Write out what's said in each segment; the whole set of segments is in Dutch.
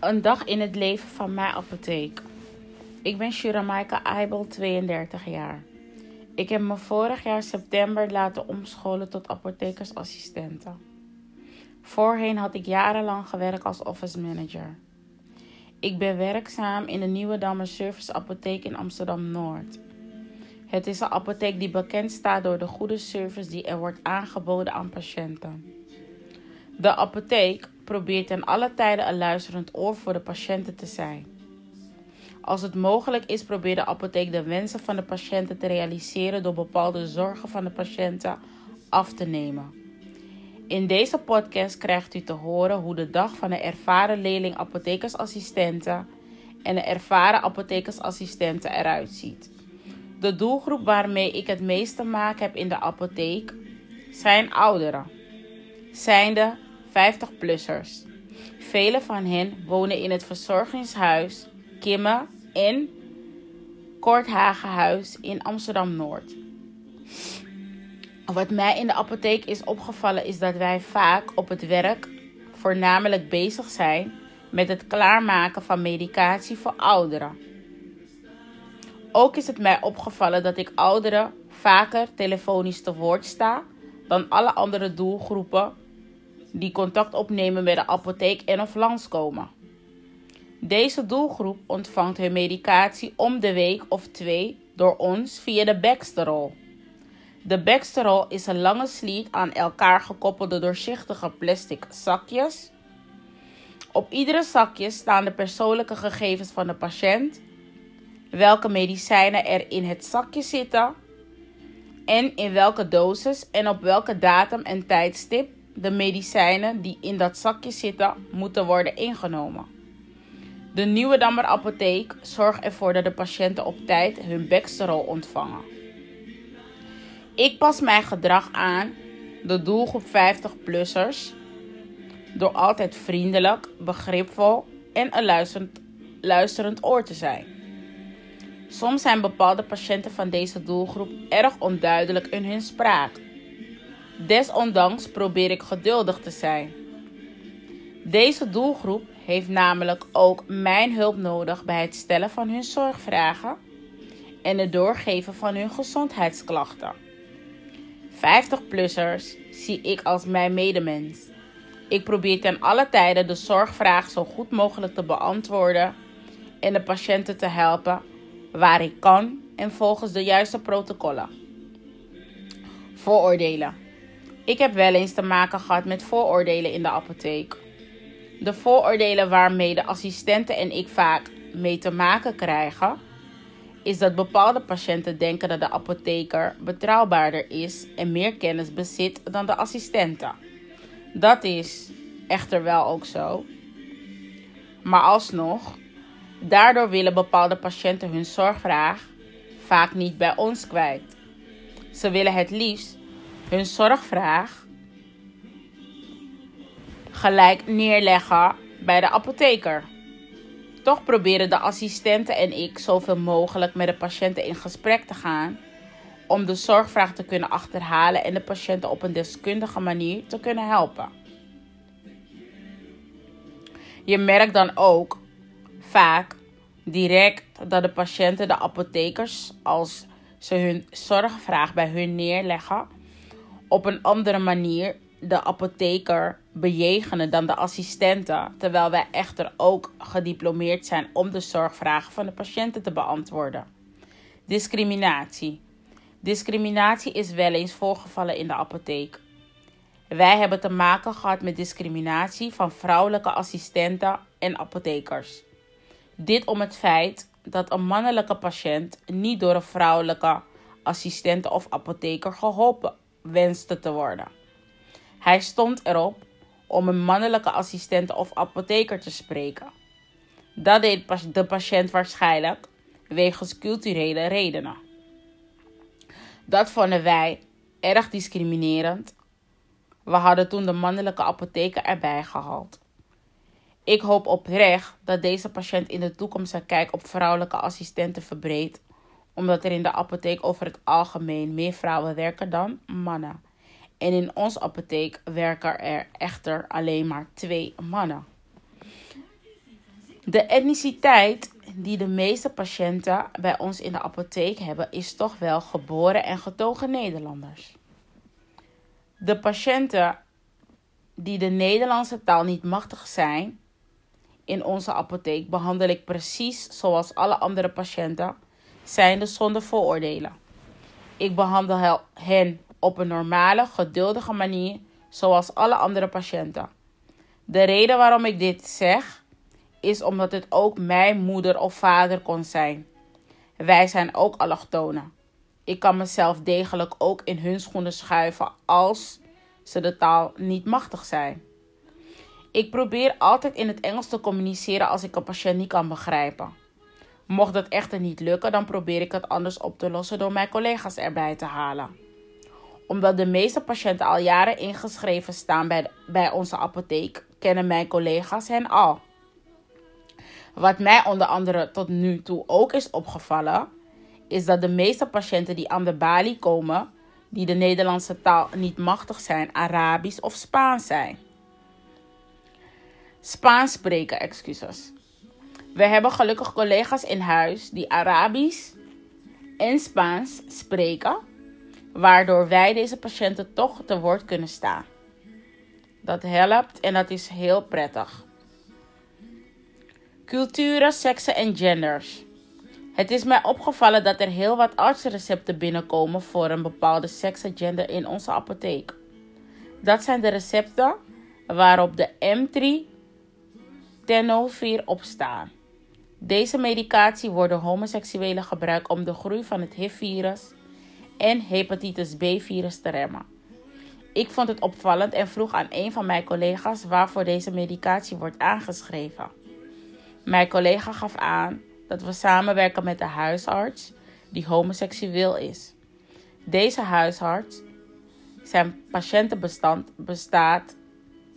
Een dag in het leven van mijn apotheek. Ik ben Shuramaika Aibel, 32 jaar. Ik heb me vorig jaar september laten omscholen tot apothekersassistente. Voorheen had ik jarenlang gewerkt als office manager. Ik ben werkzaam in de Nieuwe Dammer Service Apotheek in Amsterdam Noord. Het is een apotheek die bekend staat door de goede service die er wordt aangeboden aan patiënten. De apotheek probeert ten alle tijden een luisterend oor voor de patiënten te zijn. Als het mogelijk is, probeert de apotheek de wensen van de patiënten te realiseren door bepaalde zorgen van de patiënten af te nemen. In deze podcast krijgt u te horen hoe de dag van een ervaren leerling apothekersassistenten en een ervaren apothekersassistenten eruit ziet. De doelgroep waarmee ik het meest te maken heb in de apotheek zijn ouderen, zijnde 50-plussers. Vele van hen wonen in het verzorgingshuis Kimme in Korthagenhuis in Amsterdam Noord. Wat mij in de apotheek is opgevallen is dat wij vaak op het werk voornamelijk bezig zijn met het klaarmaken van medicatie voor ouderen. Ook is het mij opgevallen dat ik ouderen vaker telefonisch te woord sta dan alle andere doelgroepen die contact opnemen met de apotheek en of langskomen. Deze doelgroep ontvangt hun medicatie om de week of twee door ons via de Baxterol. De Baxterol is een lange sliet aan elkaar gekoppelde doorzichtige plastic zakjes. Op iedere zakje staan de persoonlijke gegevens van de patiënt, welke medicijnen er in het zakje zitten en in welke dosis en op welke datum en tijdstip de medicijnen die in dat zakje zitten moeten worden ingenomen. De Nieuwe Dammer Apotheek zorgt ervoor dat de patiënten op tijd hun Baxterol ontvangen. Ik pas mijn gedrag aan, de doelgroep 50-plussers, door altijd vriendelijk, begripvol en een luisterend oor te zijn. Soms zijn bepaalde patiënten van deze doelgroep erg onduidelijk in hun spraak. Desondanks probeer ik geduldig te zijn. Deze doelgroep heeft namelijk ook mijn hulp nodig bij het stellen van hun zorgvragen en het doorgeven van hun gezondheidsklachten. 50-plussers zie ik als mijn medemens. Ik probeer ten alle tijden de zorgvraag zo goed mogelijk te beantwoorden en de patiënten te helpen waar ik kan en volgens de juiste protocollen. Vooroordelen. Ik heb wel eens te maken gehad met vooroordelen in de apotheek. De vooroordelen waarmee de assistenten en ik vaak mee te maken krijgen, is dat bepaalde patiënten denken dat de apotheker betrouwbaarder is en meer kennis bezit dan de assistenten. Dat is echter wel ook zo. Maar alsnog, daardoor willen bepaalde patiënten hun zorgvraag vaak niet bij ons kwijt. Ze willen het liefst hun zorgvraag gelijk neerleggen bij de apotheker. Toch proberen de assistenten en ik zoveel mogelijk met de patiënten in gesprek te gaan om de zorgvraag te kunnen achterhalen en de patiënten op een deskundige manier te kunnen helpen. Je merkt dan ook vaak direct dat de patiënten de apothekers, als ze hun zorgvraag bij hun neerleggen, op een andere manier de apotheker bejegenen dan de assistenten, terwijl wij echter ook gediplomeerd zijn om de zorgvragen van de patiënten te beantwoorden. Discriminatie. Discriminatie is wel eens voorgevallen in de apotheek. Wij hebben te maken gehad met discriminatie van vrouwelijke assistenten en apothekers. Dit om het feit dat een mannelijke patiënt niet door een vrouwelijke assistent of apotheker geholpen wenste te worden. Hij stond erop om een mannelijke assistent of apotheker te spreken. Dat deed de patiënt waarschijnlijk wegens culturele redenen. Dat vonden wij erg discriminerend. We hadden toen de mannelijke apotheker erbij gehaald. Ik hoop oprecht dat deze patiënt in de toekomst zijn kijk op vrouwelijke assistenten verbreedt, omdat er in de apotheek over het algemeen meer vrouwen werken dan mannen. En in onze apotheek werken er echter alleen maar twee mannen. De etniciteit die de meeste patiënten bij ons in de apotheek hebben, is toch wel geboren en getogen Nederlanders. De patiënten die de Nederlandse taal niet machtig zijn in onze apotheek behandel ik precies zoals alle andere patiënten, zijnde zonder vooroordelen. Ik behandel hen op een normale, geduldige manier, zoals alle andere patiënten. De reden waarom ik dit zeg, is omdat het ook mijn moeder of vader kon zijn. Wij zijn ook allochtonen. Ik kan mezelf degelijk ook in hun schoenen schuiven als ze de taal niet machtig zijn. Ik probeer altijd in het Engels te communiceren als ik een patiënt niet kan begrijpen. Mocht dat echter niet lukken, dan probeer ik het anders op te lossen door mijn collega's erbij te halen. Omdat de meeste patiënten al jaren ingeschreven staan bij, bij onze apotheek, kennen mijn collega's hen al. Wat mij onder andere tot nu toe ook is opgevallen, is dat de meeste patiënten die aan de balie komen, die de Nederlandse taal niet machtig zijn, Arabisch of Spaans zijn. Spaans spreken, excuses. We hebben gelukkig collega's in huis die Arabisch en Spaans spreken, waardoor wij deze patiënten toch te woord kunnen staan. Dat helpt en dat is heel prettig. Culturen, seksen en genders. Het is mij opgevallen dat er heel wat artsrecepten binnenkomen voor een bepaalde seks en gender in onze apotheek. Dat zijn de recepten waarop de M3 tenofovir op staan. Deze medicatie wordt door homoseksuelen gebruikt om de groei van het HIV-virus en hepatitis B-virus te remmen. Ik vond het opvallend en vroeg aan een van mijn collega's waarvoor deze medicatie wordt aangeschreven. Mijn collega gaf aan dat we samenwerken met de huisarts die homoseksueel is. Deze huisarts, zijn patiëntenbestand bestaat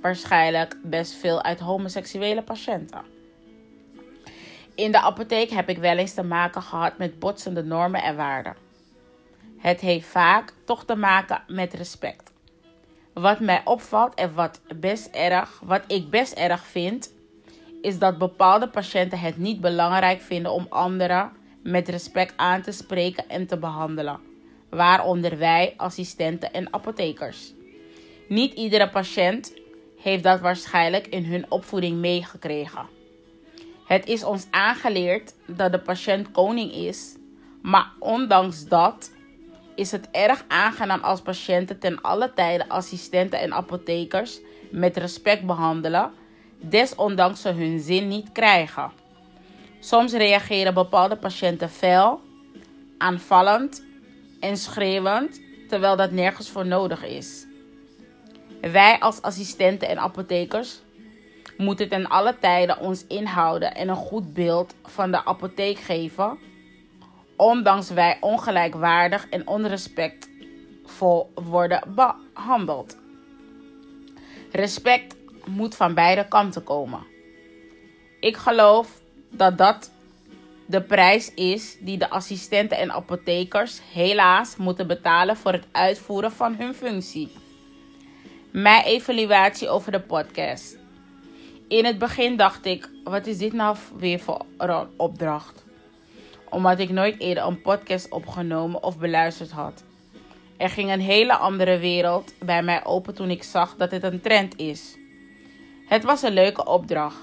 waarschijnlijk best veel uit homoseksuele patiënten. In de apotheek heb ik wel eens te maken gehad met botsende normen en waarden. Het heeft vaak toch te maken met respect. Wat mij opvalt en wat, best erg, wat ik best erg vind, is dat bepaalde patiënten het niet belangrijk vinden om anderen met respect aan te spreken en te behandelen, waaronder wij, assistenten en apothekers. Niet iedere patiënt heeft dat waarschijnlijk in hun opvoeding meegekregen. Het is ons aangeleerd dat de patiënt koning is, maar ondanks dat is het erg aangenaam als patiënten ten alle tijde assistenten en apothekers met respect behandelen, desondanks ze hun zin niet krijgen. Soms reageren bepaalde patiënten fel, aanvallend en schreeuwend, terwijl dat nergens voor nodig is. Wij als assistenten en apothekers moeten ten alle tijden ons inhouden en een goed beeld van de apotheek geven, ondanks wij ongelijkwaardig en onrespectvol worden behandeld. Respect moet van beide kanten komen. Ik geloof dat dat de prijs is die de assistenten en apothekers helaas moeten betalen voor het uitvoeren van hun functie. Mijn evaluatie over de podcast. In het begin dacht ik: wat is dit nou weer voor een opdracht? Omdat ik nooit eerder een podcast opgenomen of beluisterd had. Er ging een hele andere wereld bij mij open toen ik zag dat het een trend is. Het was een leuke opdracht.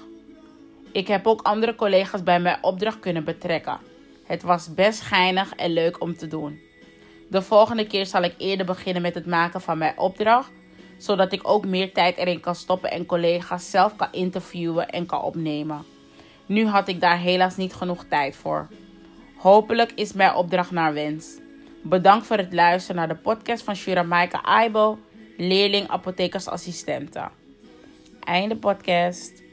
Ik heb ook andere collega's bij mijn opdracht kunnen betrekken. Het was best geinig en leuk om te doen. De volgende keer zal ik eerder beginnen met het maken van mijn opdracht zodat ik ook meer tijd erin kan stoppen en collega's zelf kan interviewen en kan opnemen. Nu had ik daar helaas niet genoeg tijd voor. Hopelijk is mijn opdracht naar wens. Bedankt voor het luisteren naar de podcast van Shura Maika Aibo, leerling apothekersassistenten. Einde podcast.